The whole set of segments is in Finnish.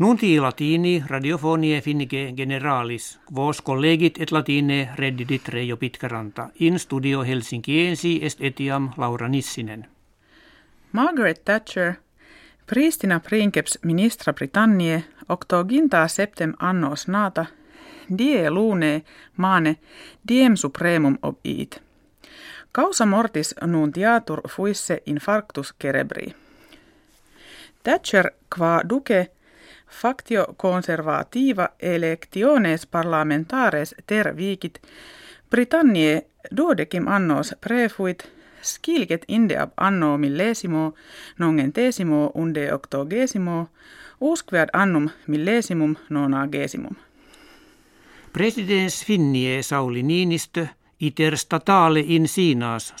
Nunti latini radiofonie finnike generalis, vos collegit et latine reddidit Reijo Pitkäranta, in studio Helsinkiensi est etiam Laura Nissinen. Margaret Thatcher, Pristina princeps ministra Britannie, octoginta septem annos nata, die lune mane diem supremum obit. Causa mortis nuntiatur fuisse infarctus cerebri. Thatcher qua duce factio conservativa electiones parlamentares ter vicit Britanniae duodecim annos prefuit skilget inde ab anno millesimo nongentesimo unde octogesimo usquead annum millesimum nonagesimum. Presidens Finnie Sauli Niinistö iter statale in sinas.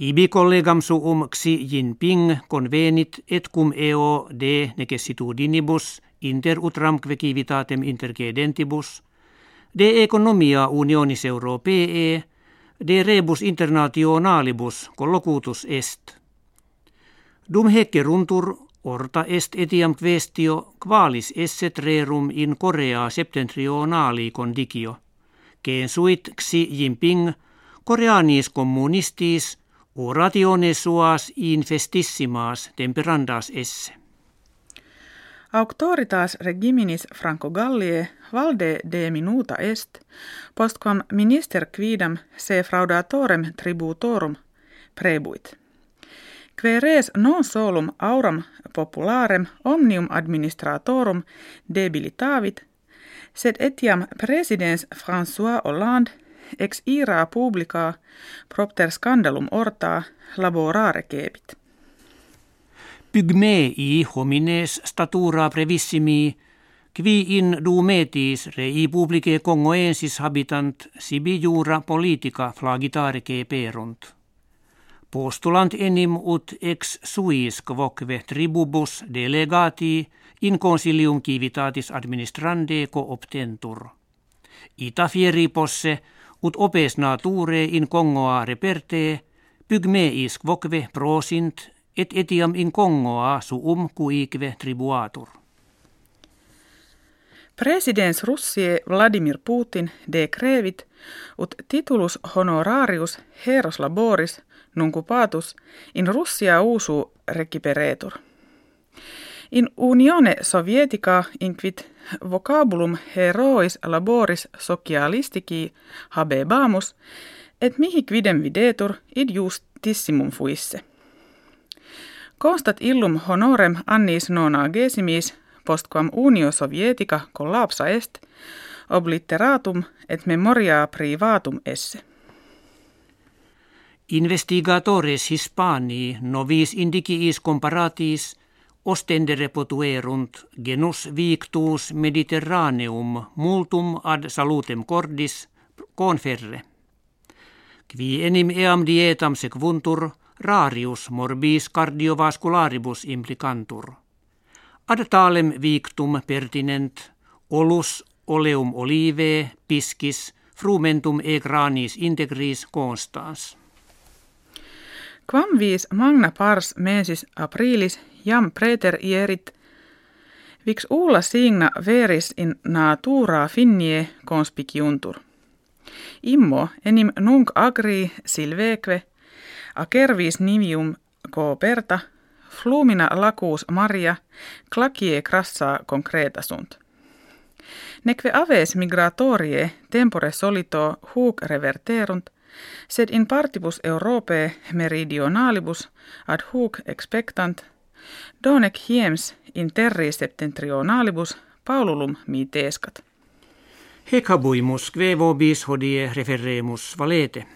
Ibi collegam suum Xi Jinping convenit et cum eo de necessitudinibus inter utramque civitatem intercedentibus, de economia unionis europee, de rebus internationalibus collocutus est. Dum runtur orta est etiam questio qualis esset rerum in Korea septentrionali condicio, suit Xi Jinping Koreanis communistis oratione suas infestissimas temperandas esse. Auctoritas regiminis Franco Gallie valde de minuta est, postquam minister quidam se fraudatorem tributorum prebuit. Que res non solum auram popularem omnium administratorum debilitavit, sed etiam presidens François Hollande ex ira publica propter scandalum orta laborare kebit. Pygmei homines statura brevissimi, qui in dumetis rei publice congoensis habitant sibi jura politica flagitare perunt. Postulant enim ut ex suis quoque tribubus delegati in consilium civitatis administrande cooptentur. Ita fieri posse ut opes nature in Kongoa reperte, pygmeis quoque prosint, et etiam in Kongoa suum cuique tribuatur. Presidents Russie Vladimir Putin decrevit ut titulus honorarius heros laboris nuncupatus in Russia usu rekiperetur. In Unione Sovietica inquit vocabulum herois laboris socialistici habebamus, et mihi quidem videtur id justissimum fuisse. Constat illum honorem annis nonagesimis postquam Unio Sovietica collapsa est, obliteratum et memoria privatum esse. Investigatores Hispanii novis indiciis comparatis ostendere potuerunt genus victus mediterraneum multum ad salutem cordis conferre. Qui enim eam dietam sequuntur rarius morbis cardiovascularibus implicantur. Ad talem victum pertinent olus oleum olive piscis frumentum e granis integris constans. Quam vis magna pars mensis aprilis jam preter ierit, vix ulla signa veris in natura finnie conspiciuntur. Immo enim nunc agri silveque, acervis nivium cooperta, flumina lacus maria, clacie crassa concreta sunt. Neque aves migratorie tempore solito huc reverterunt, sed in partibus Europae meridionalibus ad hoc expectant, donec hiems in terri septentrionalibus paululum mitescat. Hec habuimus, vobis hodie referemus valete.